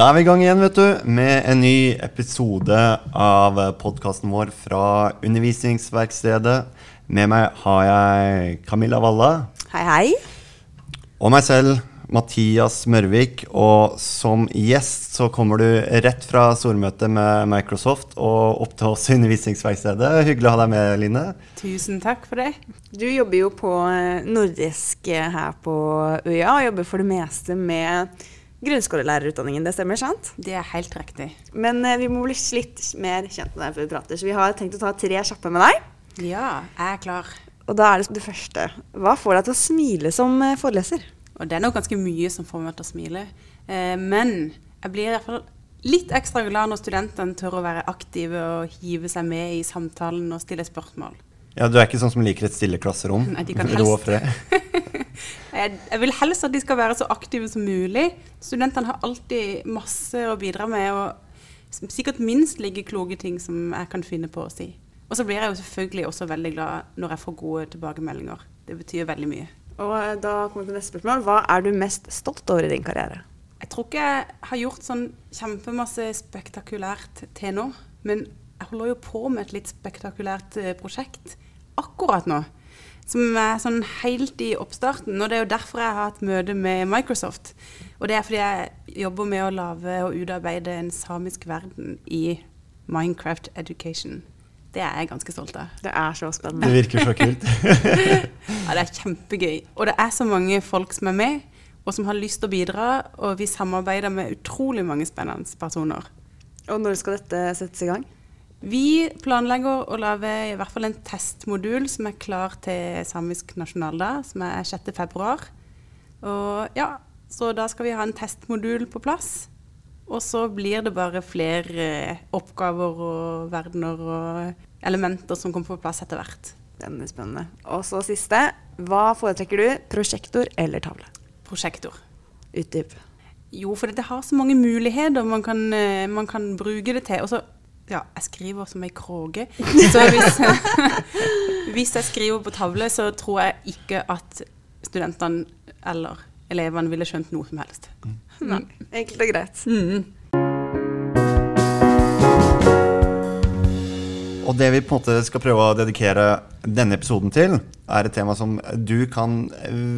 Da er vi i gang igjen, vet du, med en ny episode av podkasten vår fra Undervisningsverkstedet. Med meg har jeg Camilla Walla. Hei, hei. Og meg selv, Mathias Mørvik. Og som gjest så kommer du rett fra stormøtet med Microsoft og opp til oss i Undervisningsverkstedet. Hyggelig å ha deg med, Line. Tusen takk for det. Du jobber jo på eh, nordisk eh, her på UiA, og jobber for det meste med grunnskolelærerutdanningen. Det stemmer, sant? Det er helt riktig. Men eh, vi må bli litt mer kjent med deg før vi prater, så vi har tenkt å ta tre kjappe med deg. Ja, jeg er klar. Og da er det det første. Hva får deg til å smile som eh, foreleser? Og det er nok ganske mye som får meg til å smile. Eh, men jeg blir i hvert fall litt ekstra glad når studentene tør å være aktive og hive seg med i samtalen og stille spørsmål. Ja, Du er ikke sånn som liker et stille klasserom? Nei, de kan Ro og helst- fred. Jeg, jeg vil helst at de skal være så aktive som mulig. Studentene har alltid masse å bidra med, og sikkert minst like kloke ting som jeg kan finne på å si. Og så blir jeg jo selvfølgelig også veldig glad når jeg får gode tilbakemeldinger. Det betyr veldig mye. Og eh, da kommer vi til neste spørsmål. Hva er du mest stolt over i din karriere? Jeg tror ikke jeg har gjort sånn kjempemasse spektakulært til nå, men jeg holder jo på med et litt spektakulært eh, prosjekt akkurat nå. Som er sånn helt i oppstarten. Og det er jo derfor jeg har hatt møte med Microsoft. Og det er fordi jeg jobber med å lage og utarbeide en samisk verden i Minecraft Education. Det er jeg ganske stolt av. Det er så spennende. Det virker så kult. Ja, det er kjempegøy. Og det er så mange folk som er med, og som har lyst til å bidra. Og vi samarbeider med utrolig mange spennende personer. Og når skal dette settes i gang? Vi planlegger å lage i hvert fall en testmodul som er klar til samisk nasjonaldag, som er 6. februar. Og ja, så da skal vi ha en testmodul på plass. Og så blir det bare flere eh, oppgaver og verdener og elementer som kommer på plass etter hvert. Den er spennende. Og så siste. Hva foretrekker du? Prosjektor eller tavle? Prosjektor. Utdyp. Jo, for det har så mange muligheter man kan, eh, man kan bruke det til. Og så, ja, jeg skriver som ei kråke. Så hvis, hvis jeg skriver på tavle, så tror jeg ikke at studentene eller elevene ville skjønt noe som helst. Nei. Enkelt og greit. Og det vi på en måte skal prøve å dedikere denne episoden til, er et tema som du kan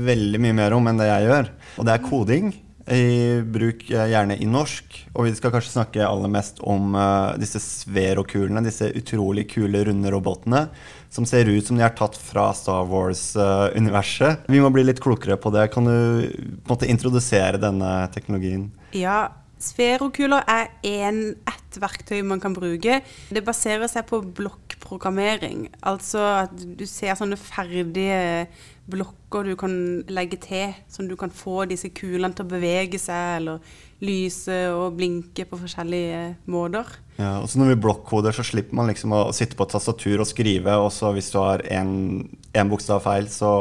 veldig mye mer om enn det jeg gjør. Og det er koding. I bruk eh, gjerne i norsk. Og vi skal kanskje snakke aller mest om uh, disse Svero-kulene. Disse utrolig kule, runde robotene som ser ut som de er tatt fra Star Wars-universet. vi må bli litt klokere på det. Kan du på en måte introdusere denne teknologien? Ja, sferokuler er en, ett verktøy man kan bruke. Det baserer seg på blokkprogrammering. Altså at du ser sånne ferdige blokker du kan legge til, som du kan få disse kulene til å bevege seg eller lyse og blinke på forskjellige måter. Ja, og så når vi blokkoder, så slipper man liksom å sitte på et tastatur og skrive, og så hvis du har én bokstav feil, så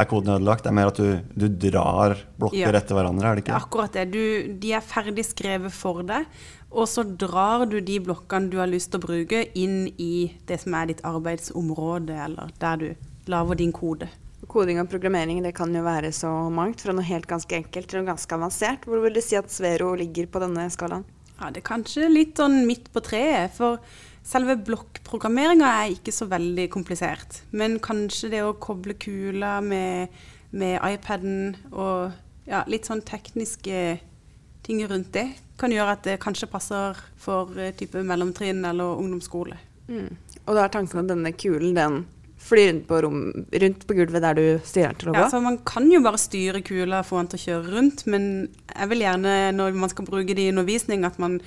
er koden ødelagt. Det er mer at du, du drar blokker Ja. etter hverandre, er det ikke? Det er akkurat det. Du, de er ferdig skrevet for deg, og så drar du de blokkene du har lyst til å bruke, inn i det som er ditt arbeidsområde, eller der du lager din kode. Koding og programmering det kan jo være så mangt, fra noe helt ganske enkelt til noe ganske avansert. Hvor vil du si at Svero ligger på denne skalaen? Ja, det er kanskje litt sånn midt på treet, for selve blokkprogrammeringa er ikke så veldig komplisert. Men kanskje det å koble kula med, med iPaden og ja, litt sånn tekniske ting rundt det, kan gjøre at det kanskje passer for eh, type mellomtrinn eller ungdomsskole. Og da er tanken at denne kulen den flyr rundt på, rom, rundt på gulvet der du styrer den til å gå? Ja, så Man kan jo bare styre kula og få den til å kjøre rundt, men jeg vil gjerne når man skal bruke det i undervisning, at man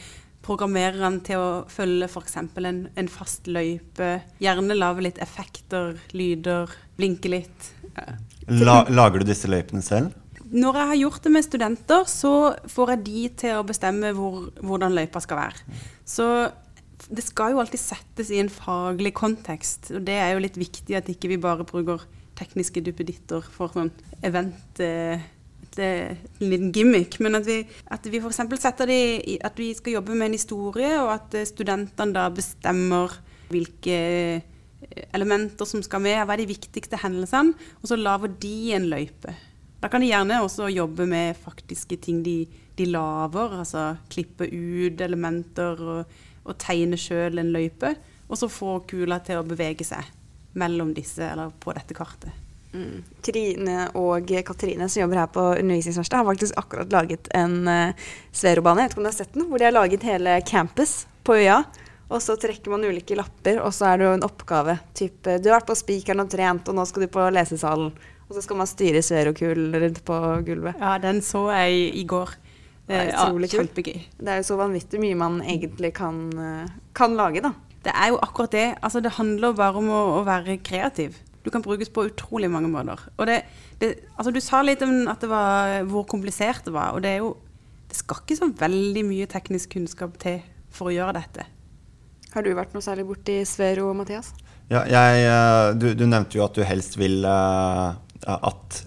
programmerer den til å følge f.eks. En, en fast løype. Gjerne lage litt effekter, lyder, blinke litt. La, lager du disse løypene selv? Når jeg har gjort det med studenter, så får jeg de til å bestemme hvor, hvordan løypa skal være. Så det skal jo alltid settes i en faglig kontekst, og det er jo litt viktig at ikke vi bare bruker tekniske duppeditter for sånn event eh, er en liten gimmick, men at vi, at vi f.eks. setter det i at vi skal jobbe med en historie, og at eh, studentene da bestemmer hvilke eh, elementer som skal med, hva er de viktigste hendelsene, og så lager de en løype. Da kan de gjerne også jobbe med faktiske ting de, de lager, altså klippe ut elementer og, og tegne sjøl en løype, og så få kula til å bevege seg mellom disse, eller på dette kartet. Mm. Trine og Katrine som jobber her på Undervisningsverkstedet, har faktisk akkurat laget en uh, sverobane. Jeg vet ikke om du har sett den? Hvor de har laget hele campus på øya. Og så trekker man ulike lapper, og så er det jo en oppgave. Type du har vært på Spikeren og trent, og nå skal du på lesesalen. Og så skal man styre sverokul rundt på gulvet. Ja, den så jeg i går. Det er utrolig ja, kjempegøy. Det er jo så vanvittig mye man egentlig kan, uh, kan lage, da. Det er jo akkurat det. Altså, det handler bare om å, å være kreativ. Du kan brukes på utrolig mange måter. Og det, det, altså, du sa litt om at det var, hvor komplisert det var. Og det er jo Det skal ikke så veldig mye teknisk kunnskap til for å gjøre dette. Har du vært noe særlig borti Svero, Mathias? Ja, jeg, eh, du, du nevnte jo at du helst vil eh, at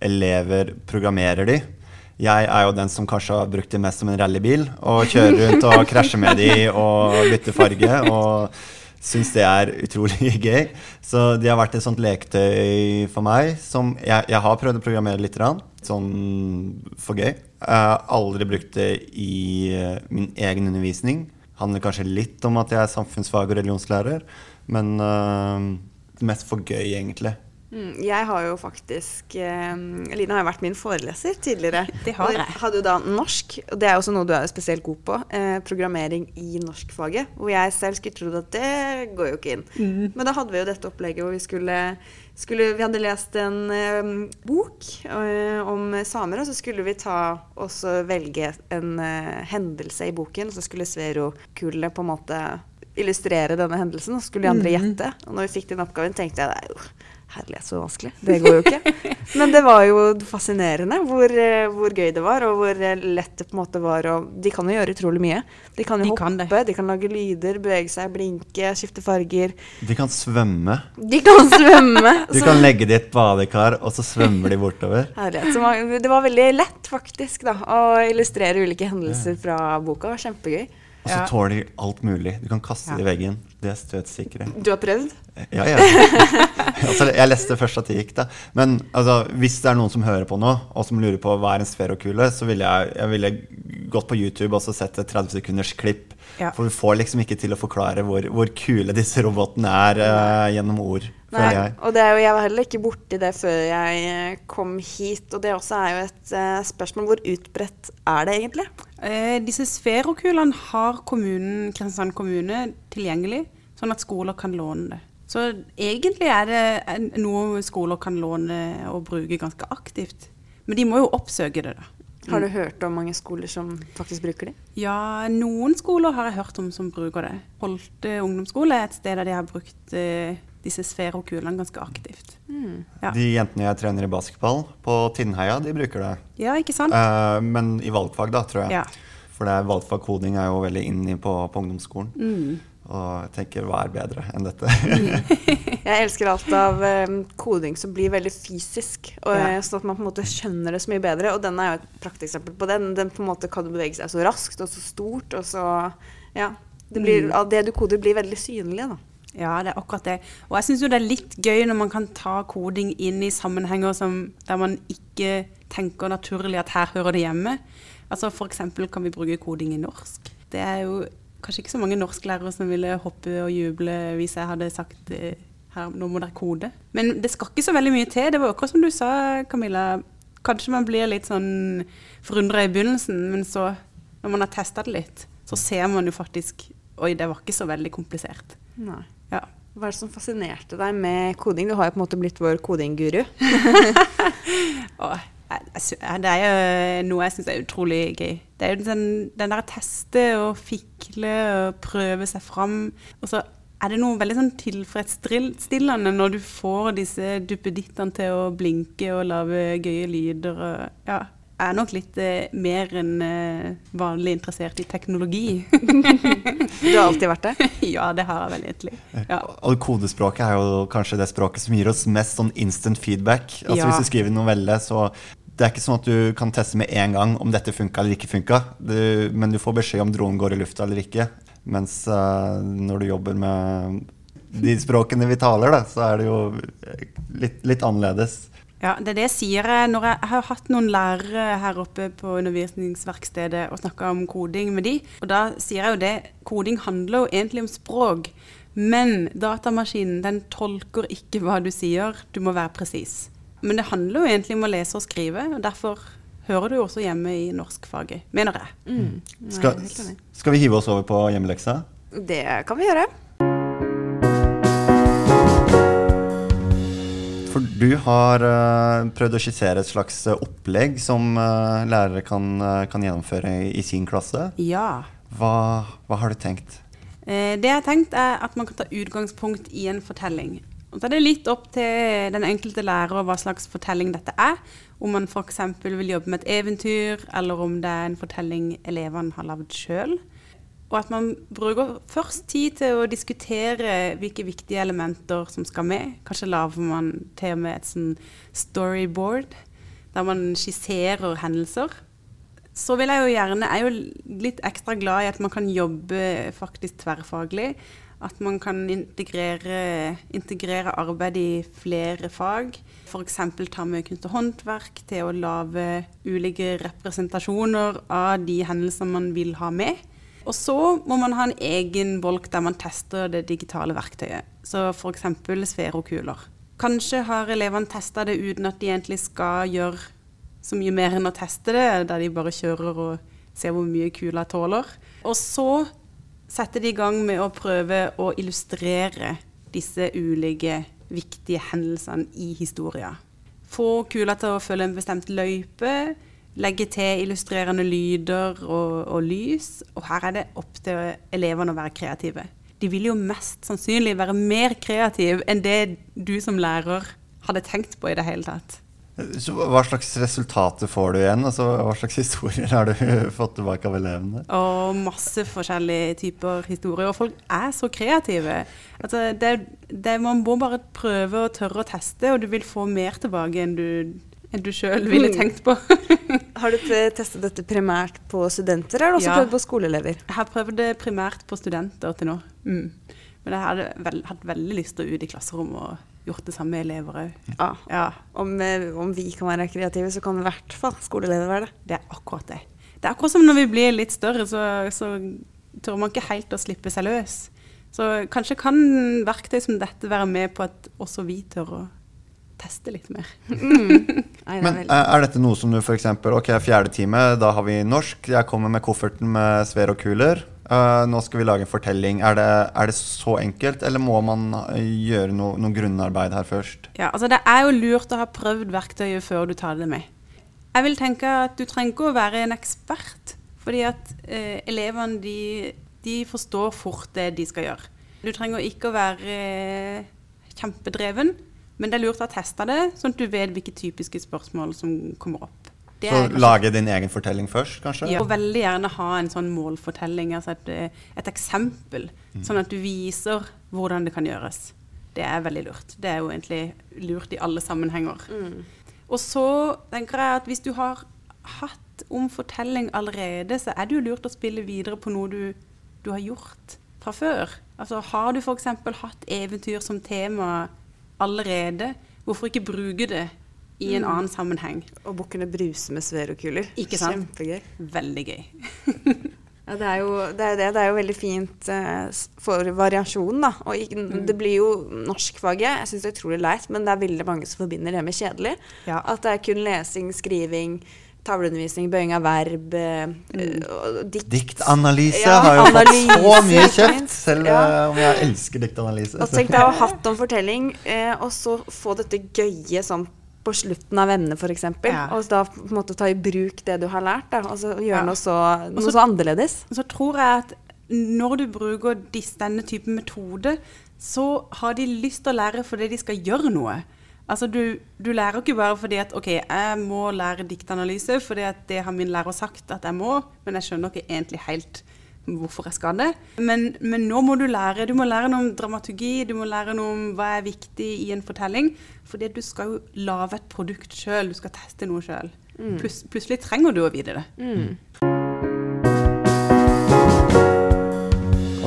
elever programmerer de. Jeg er jo den som kanskje har brukt det mest som en rallybil. Og kjører rundt og krasjer med de og bytter farge. Og syns det er utrolig gøy. Så de har vært et sånt leketøy for meg. Som jeg, jeg har prøvd å programmere litt, sånn for gøy. Jeg har aldri brukt det i eh, min egen undervisning. Handler kanskje litt om at jeg er samfunnsfag- og religionslærer, men uh, mest for gøy, egentlig. Mm, jeg har jo faktisk eh, Line har jo vært min foreleser tidligere. Det har jeg. hadde jo da norsk, og det er også noe du er spesielt god på. Eh, programmering i norskfaget. Hvor jeg selv skulle trodd at det går jo ikke inn. Mm. Men da hadde vi jo dette opplegget hvor vi skulle, skulle Vi hadde lest en eh, bok eh, om samer, og så skulle vi ta og velge en eh, hendelse i boken. Og så skulle Svero-kullet på en måte illustrere denne hendelsen, og så skulle de andre gjette. Og når vi fikk den oppgaven, tenkte jeg det er jo Herlighet, så vanskelig. Det går jo ikke. Men det var jo fascinerende hvor, eh, hvor gøy det var, og hvor eh, lett det på en måte var. Og de kan jo gjøre utrolig mye. De kan jo De hoppe, kan det. de kan lage lyder, bevege seg, blinke, skifte farger. De kan svømme. De kan svømme. Du kan legge det i et badekar, og så svømmer de bortover. Herlighet. Så man, det var veldig lett, faktisk, da, å illustrere ulike hendelser fra boka. Kjempegøy. Og så Ja. tåler de alt mulig. Du kan kaste det i veggen. De er støtsikre. Du har prøvd? Ja, ja. altså, jeg leste først at det gikk, da. Men altså, hvis det er noen som hører på nå, og som lurer på hva er en sferokule, så ville jeg, jeg ville gått på YouTube og så sett et 30 sekunders klipp. Ja. For du får liksom ikke til å forklare hvor, hvor kule disse robotene er uh, gjennom ord, Nei, jeg. og det er jo, jeg var heller ikke borti det før jeg kom hit. Og det også er jo et uh, spørsmål hvor utbredt er det egentlig? Eh, disse sferokulene har kommunen, Kristiansand kommune tilgjengelig, sånn at skoler kan låne det. Så egentlig er det noe skoler kan låne og bruke ganske aktivt. Men de må jo oppsøke det, da. Har du hørt om mange skoler som faktisk bruker det? Ja, noen skoler har jeg hørt om som bruker det. Holte ungdomsskole er et sted der de har brukt eh, disse sferokulene ganske aktivt. Ja. De jentene jeg trener i basketball på Tinnheia, de bruker det. Ja, ikke sant? Eh, men i valgfag, da, tror jeg. Ja. For det er valgfag koding er jo veldig inne på, på ungdomsskolen. Mm. Og jeg tenker hva er bedre enn dette? Jeg elsker alt av um, koding som blir veldig fysisk, og, Ja. eh, sånn at man på en måte skjønner det så mye bedre. Og den er jo et prakteksempel på den. Den på en måte kan bevege seg så raskt og så stort, og så Ja. Det, blir, Mm. det du koder, blir veldig synlig, da. Ja, det er akkurat det. Og jeg syns jo det er litt gøy når man kan ta koding inn i sammenhenger som, der man ikke tenker naturlig at her hører det hjemme. Altså eksempel kan vi bruke koding i norsk. Det er jo kanskje ikke så mange norsklærere som ville hoppe og juble hvis jeg hadde sagt eh, her, nå må dere kode. Men det skal ikke så veldig mye til. Det var akkurat som du sa, Camilla. Kanskje man blir litt sånn forundra i begynnelsen, men så, når man har testa det litt, så ser man jo faktisk Oi, det var ikke så veldig komplisert. Nei. Ja. Hva er det som fascinerte deg med koding? Du har jo på en måte blitt vår kodingguru. Ja, det er jo noe jeg syns er utrolig gøy. Det er jo den, den der teste og fikle og prøve seg fram. Og så er det noe veldig sånn tilfredsstillende når du får disse duppedittene til å blinke og lage gøye lyder. Og, ja, er nok litt eh, mer enn eh, vanlig interessert i teknologi. Du har alltid vært det. ja, det har jeg vel egentlig. Ja. Og kodespråket er jo kanskje det språket som gir oss mest sånn instant feedback. Altså Ja. Hvis du skriver en novelle, så det er ikke sånn at du kan teste med en gang om dette funka eller ikke funka. Men du får beskjed om dronen går i lufta eller ikke. Mens uh, når du jobber med de språkene vi taler, da, så er det jo litt, litt annerledes. Ja, det er det jeg sier når jeg, jeg har hatt noen lærere her oppe på undervisningsverkstedet og snakka om koding med de, og da sier jeg jo det, koding handler jo egentlig om språk, men datamaskinen den tolker ikke hva du sier, du må være presis. Men det handler jo egentlig om å lese og skrive, og derfor hører du jo også hjemme i norskfaget, mener jeg. Mm. Nei, skal, skal vi hive oss over på hjemmeleksa? Det kan vi gjøre. For du har uh, prøvd å skissere et slags eh, opplegg som uh, lærere kan, kan gjennomføre i, i sin klasse. Ja. Hva, hva har du tenkt? Eh, det jeg har tenkt er at man kan ta utgangspunkt i en fortelling. Og så er det litt opp til den enkelte lærer hva slags fortelling dette er. Om man f.eks. vil jobbe med et eventyr, eller om det er en fortelling elevene har lagd sjøl. Og at man bruker først tid til å diskutere hvilke viktige elementer som skal med. Kanskje lager man til og med et sånn storyboard, der man skisserer hendelser. Så vil jeg jo gjerne, jeg er jo litt ekstra glad i at man kan jobbe faktisk tverrfaglig. At man kan integrere, integrere arbeid i flere fag. F.eks. ta med kunst og håndverk til å lage ulike representasjoner av de hendelsene man vil ha med. Og så må man ha en egen bolk der man tester det digitale verktøyet. Så f.eks. sferokuler. Kanskje har elevene testa det uten at de egentlig skal gjøre så mye mer enn å teste det, der de bare kjører og ser hvor mye kula tåler. Og så setter de i gang med å prøve å illustrere disse ulike viktige hendelsene i historien. Få kula til å følge en bestemt løype, legge til illustrerende lyder og, og lys. Og her er det opp til elevene å være kreative. De vil jo mest sannsynlig være mer kreative enn det du som lærer hadde tenkt på i det hele tatt. Så hva slags resultater får du igjen? Altså, hva slags historier har du fått tilbake av elevene? Og masse forskjellige typer historier. Og folk er så kreative. Altså, det, det, man må bare prøve og tørre å teste, og du vil få mer tilbake enn du, enn du sjøl ville tenkt på. Har du testet dette primært på studenter, eller har du også Ja. prøvd på skoleelever? Jeg har prøvd det primært på studenter til nå. Mm. Men jeg hadde vel, hatt veldig lyst til å ut i klasserommet og gjort det samme med elever òg. Ja. Ja, Om, eh, om vi kan være kreative, så kan i hvert fall skoleelever være det. det er akkurat det. Det er akkurat som når vi blir litt større, så, så tør man ikke helt å slippe seg løs. Så kanskje kan verktøy som dette være med på at også vi tør å teste litt mer. Nei, er Men er er dette noe som du f.eks. Ok, fjerde time, da har vi norsk. Jeg kommer med kofferten med sver og kuler. Uh, nå skal vi lage en fortelling. Er det, er det så enkelt, eller må man eh, gjøre no, noe grunnarbeid her først? Ja, altså Det er jo lurt å ha prøvd verktøyet før du tar det med. Jeg vil tenke at du trenger ikke å være en ekspert, fordi at uh, elevene de, de forstår fort det de skal gjøre. Du trenger ikke å være eh, kjempedreven, men det er lurt å teste det, sånn at du vet hvilke typiske spørsmål som kommer opp. Det Så kanskje- lage din egen fortelling først, kanskje? ja. Og veldig gjerne ha en sånn målfortelling, altså et, eh, et eksempel, sånn at du viser hvordan det kan gjøres. Det er veldig lurt. Det er jo egentlig lurt i alle sammenhenger. Og så tenker jeg at hvis du har hatt om fortelling allerede, så er det jo lurt å spille videre på noe du, du har gjort fra før. Altså har du f.eks. hatt eventyr som tema allerede, hvorfor ikke bruke det i en annen sammenheng? Og bukkene bruser med sverokuler. Ikke sant? Kjempegøy. Veldig gøy. Ja, det er jo det. Er det. det er jo veldig fint eh, for variasjon, da. Og Mm. det blir jo norskfaget. Jeg syns det er utrolig leit, men det er veldig mange som forbinder det med kjedelig. Ja. At det er kun lesing, skriving, tavleundervisning, bøying av verb, eh, Mm. dikt. Diktanalyse Ja, har jo analyse, fått så mye kjeft, selv Ja. eh, om jeg elsker diktanalyse. Og tenk deg å ha hatt om fortelling, eh, og så få dette gøye sånn på slutten av emnet, f.eks. Ja. Og da på en måte ta i bruk det du har lært, da, og så gjøre Ja. noe, så, noe så- så annerledes. Så tror jeg at når du bruker disse, denne typen metode, så har de lyst til å lære fordi de skal gjøre noe. Altså du, du lærer ikke bare fordi at ok, jeg må lære diktanalyse fordi at det har min lærer sagt at jeg må, men jeg skjønner ikke egentlig helt hvorfor jeg skal det. Men, men nå må du lære. Du må lære noe om dramaturgi, du må lære noe om hva er viktig i en fortelling. Fordi du skal jo lage et produkt sjøl, du skal teste noe sjøl. Plus, plutselig trenger du å vite det. Og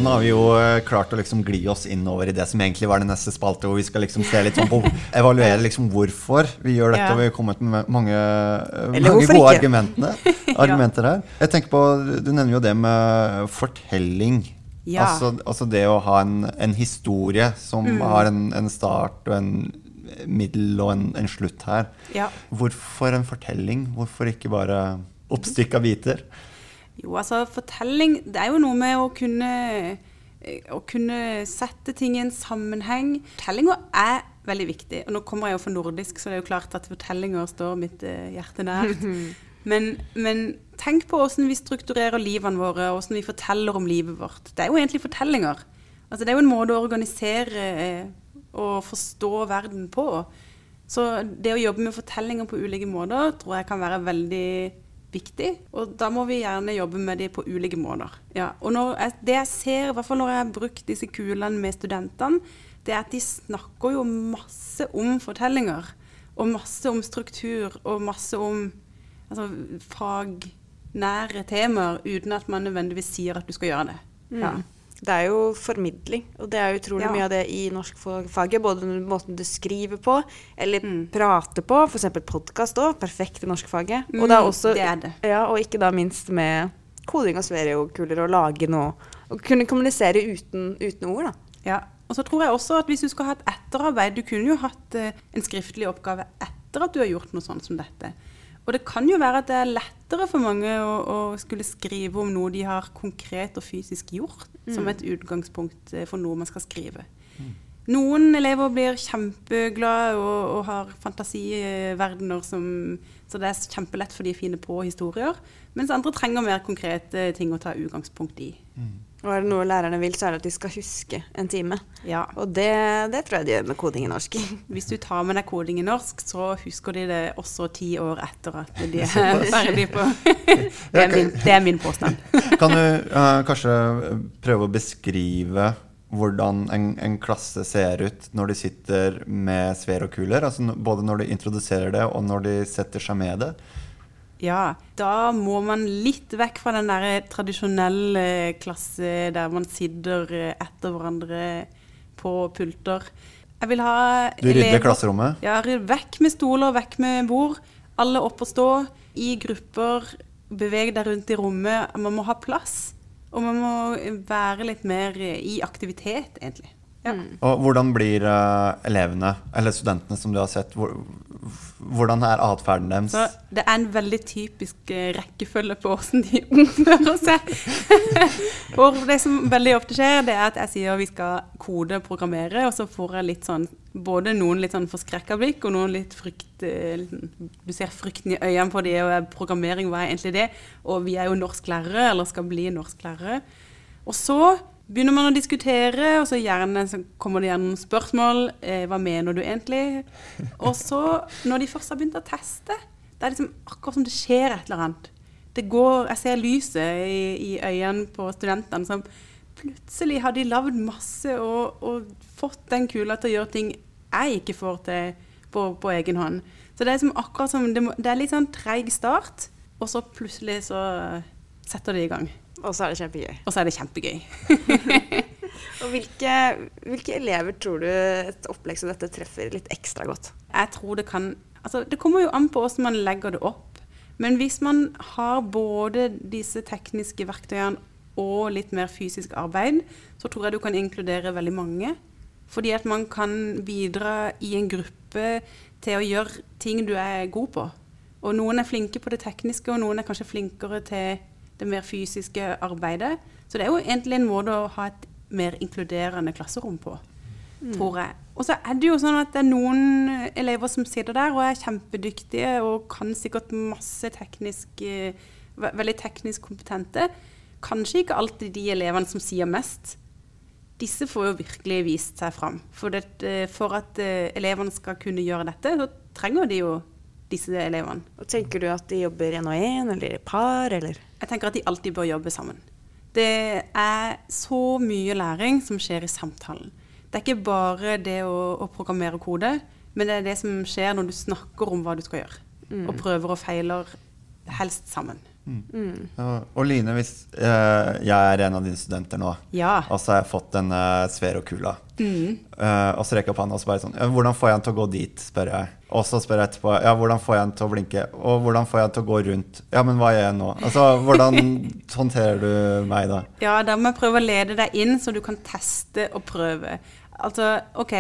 nå har vi jo eh, klart å liksom gli oss innover i det som egentlig var det neste spalte, hvor vi skal liksom se litt sånn på Evaluere liksom hvorfor vi gjør dette. Ja. Og vi har kommet med mange, eh, mange gode ikke? argumentene, argumenter her. Jeg tenker på, Du nevner jo det med fortelling. Ja. Altså, altså det å ha en, en historie som Mm. har en, en start og en middel og en, en slutt her. Ja. Hvorfor en fortelling? Hvorfor ikke bare oppstykka biter? Jo, altså fortelling Det er jo noe med å kunne eh, Å kunne sette ting i en sammenheng. Fortellinga er veldig viktig. Og nå kommer jeg jo fra nordisk, så det er jo klart at fortellinger står mitt eh, hjerte nært. Men, men tenk på hvordan vi strukturerer livene våre, og hvordan vi forteller om livet vårt. Det er jo egentlig fortellinger. Altså, det er jo en måte å organisere eh, og forstå verden på. Så det å jobbe med fortellinger på ulike måter tror jeg kan være veldig viktig. Og da må vi gjerne jobbe med de på ulike måter. Ja, og når jeg, det jeg ser, i hvert fall når jeg har brukt disse kulene med studentene, det er at de snakker jo masse om fortellinger. Og masse om struktur, og masse om altså, fagnære temaer, uten at man nødvendigvis sier at du skal gjøre det. Ja. Det er jo formidling, og det er utrolig Ja. mye av det i norskfaget. Både måten du skriver på, eller Mm. prater på. F.eks. podkast òg. Perfekt i norskfaget. Og, det er Mm, også, det er det. Ja, og ikke da minst med koding og sveriokuler og lage noe Og kunne kommunisere uten, uten ord, da. Ja, og så tror jeg også at hvis du skal ha et etterarbeid Du kunne jo hatt eh, en skriftlig oppgave etter at du har gjort noe sånt som dette. Og det kan jo være at det er lettere for mange å, å skulle skrive om noe de har konkret og fysisk gjort, som et utgangspunkt eh, for noe man skal skrive. Noen elever blir kjempeglade og, og har fantasiverdener som Så det er kjempelett for de å finne på historier. Mens andre trenger mer konkrete ting å ta utgangspunkt i. Og er det noe lærerne vil, så er det at de skal huske en time. Ja. Og det, det tror jeg de gjør med koding i norsk. Hvis du tar med deg koding i norsk, så husker de det også ti år etter at de er ferdig på det er, min, det er min påstand. Kan du uh, kanskje prøve å beskrive hvordan en, en klasse ser ut når de sitter med sferokuler? Altså både når de introduserer det, og når de setter seg med det? Ja, da må man litt vekk fra den der tradisjonelle klasse der man sitter eh, etter hverandre på pulter. Jeg vil ha Du rydder klasserommet? Ja, vekk med stoler, vekk med bord. Alle opp og stå. I grupper. Beveg deg rundt i rommet. Man må ha plass. Og man må være litt mer i aktivitet, egentlig. Ja. Og hvordan blir eh, elevene, eller studentene som du har sett, hvor, hvordan er atferden deres? Så det er en veldig typisk eh, rekkefølge på hvordan de oppfører seg. og det som veldig ofte skjer, det er at jeg sier vi skal kode, og programmere, og så får jeg litt sånn både noen litt sånn forskrekka blikk, og noen litt frykt eh, Du ser frykten i øynene på dem, og programmering, hva er egentlig det? Og vi er jo norsklærere, eller skal bli norsklærere. Og så begynner man å diskutere, og så, gjerne, så kommer det gjerne noen spørsmål. Eh, hva mener du egentlig? Og så, når de først har begynt å teste, det er liksom akkurat som det skjer et eller annet. Går, Jeg ser lyset i, i øynene på studentene som plutselig har de lagd masse og, og fått den kula til å gjøre ting jeg ikke får til på, på egen hånd. Så det er liksom akkurat som det, det er litt sånn treig start, og så plutselig så setter de i gang. Og så er det kjempegøy. Og så er det kjempegøy. Og hvilke, hvilke elever tror du et opplegg som dette treffer litt ekstra godt? Jeg tror det kan Altså, det kommer jo an på hvordan man legger det opp. Men hvis man har både disse tekniske verktøyene og litt mer fysisk arbeid, så tror jeg du kan inkludere veldig mange. Fordi at man kan bidra i en gruppe til å gjøre ting du er god på. Og noen er flinke på det tekniske, og noen er kanskje flinkere til det mer fysiske arbeidet. Så det er jo egentlig en måte å ha et mer inkluderende klasserom på, tror jeg. Og så er det jo sånn at det er noen elever som sitter der og er kjempedyktige og kan sikkert masse teknisk eh, Veldig teknisk kompetente. Kanskje ikke alltid de elevene som sier mest. Disse får jo virkelig vist seg fram. For, det, eh, for at eh, elevene skal kunne gjøre dette, så trenger de jo disse elevene. Og tenker du at de jobber én og én, eller i par, eller? Jeg tenker at de alltid bør jobbe sammen. Det er så mye læring som skjer i samtalen. Det er ikke bare det å, å programmere kode, men det er det som skjer når du snakker om hva du skal gjøre. Og prøver og feiler helst sammen. Ja, Og Line, hvis eh, jeg er en av dine studenter nå, Ja. og så har jeg fått denne Sfero-kula, eh, og så rekker jeg opp hånda og så bare sånn ja, Hvordan får jeg han til å gå dit, spør jeg. Og så spør jeg etterpå ja, hvordan får jeg han til å blinke, og hvordan får jeg han til å gå rundt. Ja, men hva gjør jeg nå? Altså, hvordan håndterer du meg da? Ja, da må jeg prøve å lede deg inn, så du kan teste og prøve. Altså, OK.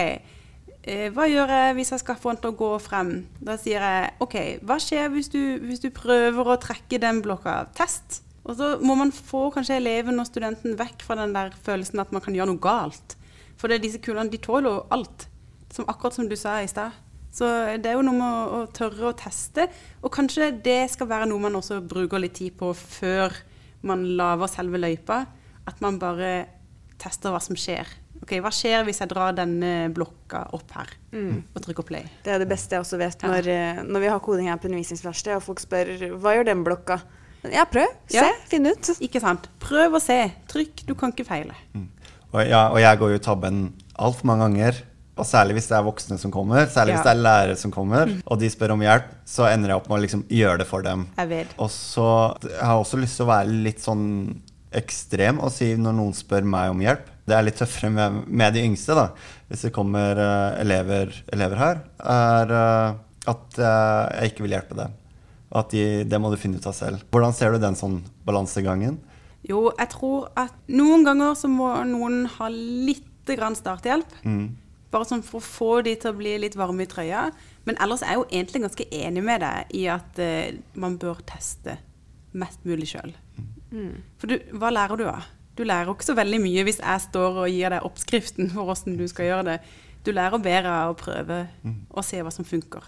Eh, hva gjør jeg hvis jeg skal få han til å gå frem? Da sier jeg OK, hva skjer hvis du, hvis du prøver å trekke den blokka? Test. Og så må man få kanskje eleven og studenten vekk fra den der følelsen at man kan gjøre noe galt. For det er disse kulene, de tåler jo alt. Som akkurat som du sa i stad. Så det er jo noe med å, å tørre å teste. Og kanskje det skal være noe man også bruker litt tid på før man lager selve løypa. At man bare tester hva som skjer. Ok, Hva skjer hvis jeg drar denne blokka opp her og trykker play? Det er det beste jeg også vet når, ja. når vi har koding her på undervisningsverkstedet, og folk spør hva gjør den blokka? Ja, prøv. Se. Ja. Finn ut. Ikke sant? Prøv å se. Trykk. Du kan ikke feile. Og, ja, og jeg går jo tabben altfor mange ganger. Og særlig hvis det er voksne som kommer, særlig Ja. hvis det er lærere som kommer, og de spør om hjelp, så ender jeg opp med å liksom gjøre det for dem. Jeg vet. Og så jeg har også lyst til å være litt sånn ekstrem og si når noen spør meg om hjelp. Det er litt tøffere med, med de yngste, da. Hvis det kommer uh, elever, elever her, er uh, at uh, jeg ikke vil hjelpe dem. At de, det må du finne ut av selv. Hvordan ser du den sånn balansegangen? Jo, jeg tror at noen ganger så må noen ha litt grann starthjelp. Bare sånn for å få de til å bli litt varme i trøya. Men ellers er jeg jo egentlig ganske enig med deg i at uh, man bør teste mest mulig sjøl. For du, hva lærer du av? Du lærer jo ikke så veldig mye hvis jeg står og gir deg oppskriften for åssen du skal gjøre det. Du lærer bedre av å prøve og se hva som funker.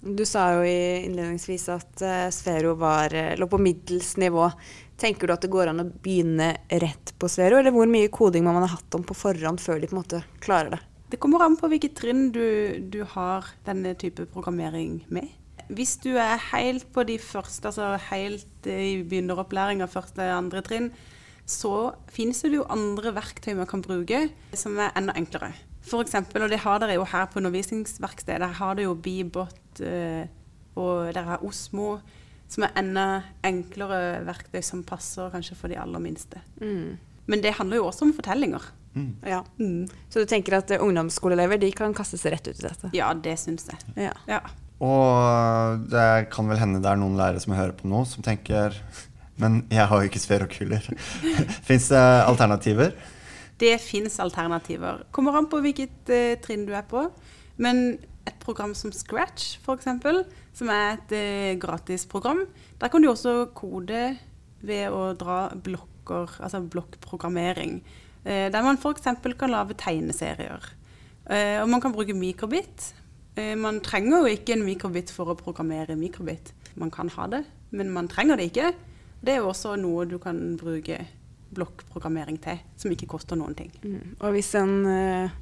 Du sa jo innledningsvis at uh, Sfero var, eh, lå på middels nivå. Tenker du at det går an å begynne rett på Sfero, eller hvor mye koding må man ha hatt om på forhånd før de på en måte klarer det? Det kommer an på hvilket trinn du, du har denne type programmering med. Hvis du er helt på de første, altså helt i begynneropplæringa, første, andre trinn, så finnes det jo andre verktøy man kan bruke som er enda enklere. For eksempel, og det har dere jo her på undervisningsverkstedet, der har dere jo Bibot eh, og dere har Osmo, som er enda enklere verktøy som passer kanskje for de aller minste. Men det handler jo også om fortellinger. Ja. Mm. Så du tenker at uh, ungdomsskoleelever de kan kaste seg rett ut i dette? Ja, det syns jeg. Ja. Ja. Og det kan vel hende det er noen lærere som hører på nå, som tenker Men jeg har jo ikke sferokuler. Fins det alternativer? Det fins alternativer. Kommer an på hvilket eh, trinn du er på. Men et program som Scratch, f.eks., som er et gratis gratisprogram, der kan du også kode ved å dra blokker, altså blokkprogrammering. eh, der man f.eks. kan lage tegneserier. Eh, og man kan bruke mikrobit. Eh, man trenger jo ikke en mikrobit for å programmere mikrobit. Man kan ha det, men man trenger det ikke. Det er jo også noe du kan bruke blokkprogrammering til, som ikke koster noen ting. Mm. Og hvis en eh,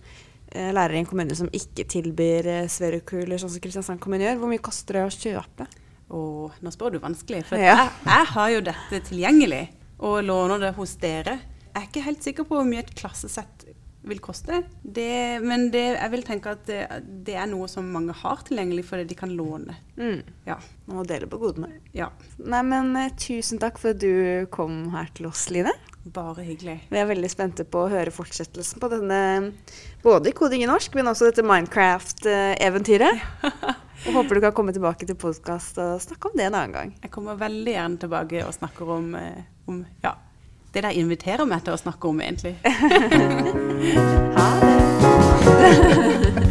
eh, lærer i en kommune som ikke tilbyr uh, sverokuler, sånn som Kristiansand kommune gjør, hvor mye koster det å kjøpe? Og nå spør du vanskelig, for Ja. jeg, jeg har jo dette tilgjengelig og låner det hos dere. Jeg er ikke helt sikker på hvor mye et klassesett vil koste, det, men det, jeg vil tenke at det, det er noe som mange har tilgjengelig fordi de kan låne. Mm. Ja. Man må dele på godene. ja. Nei, men eh, tusen takk for at du kom her til oss, Line. Bare hyggelig. Vi er veldig spente på å høre fortsettelsen på denne, både koding i norsk, men også dette Minecraft-eventyret. Og håper du kan komme tilbake til podkast og snakke om det en annen gang. Jeg kommer veldig gjerne tilbake og snakker om, eh, om ja, det de inviterer meg til å snakke om, egentlig. Ha det.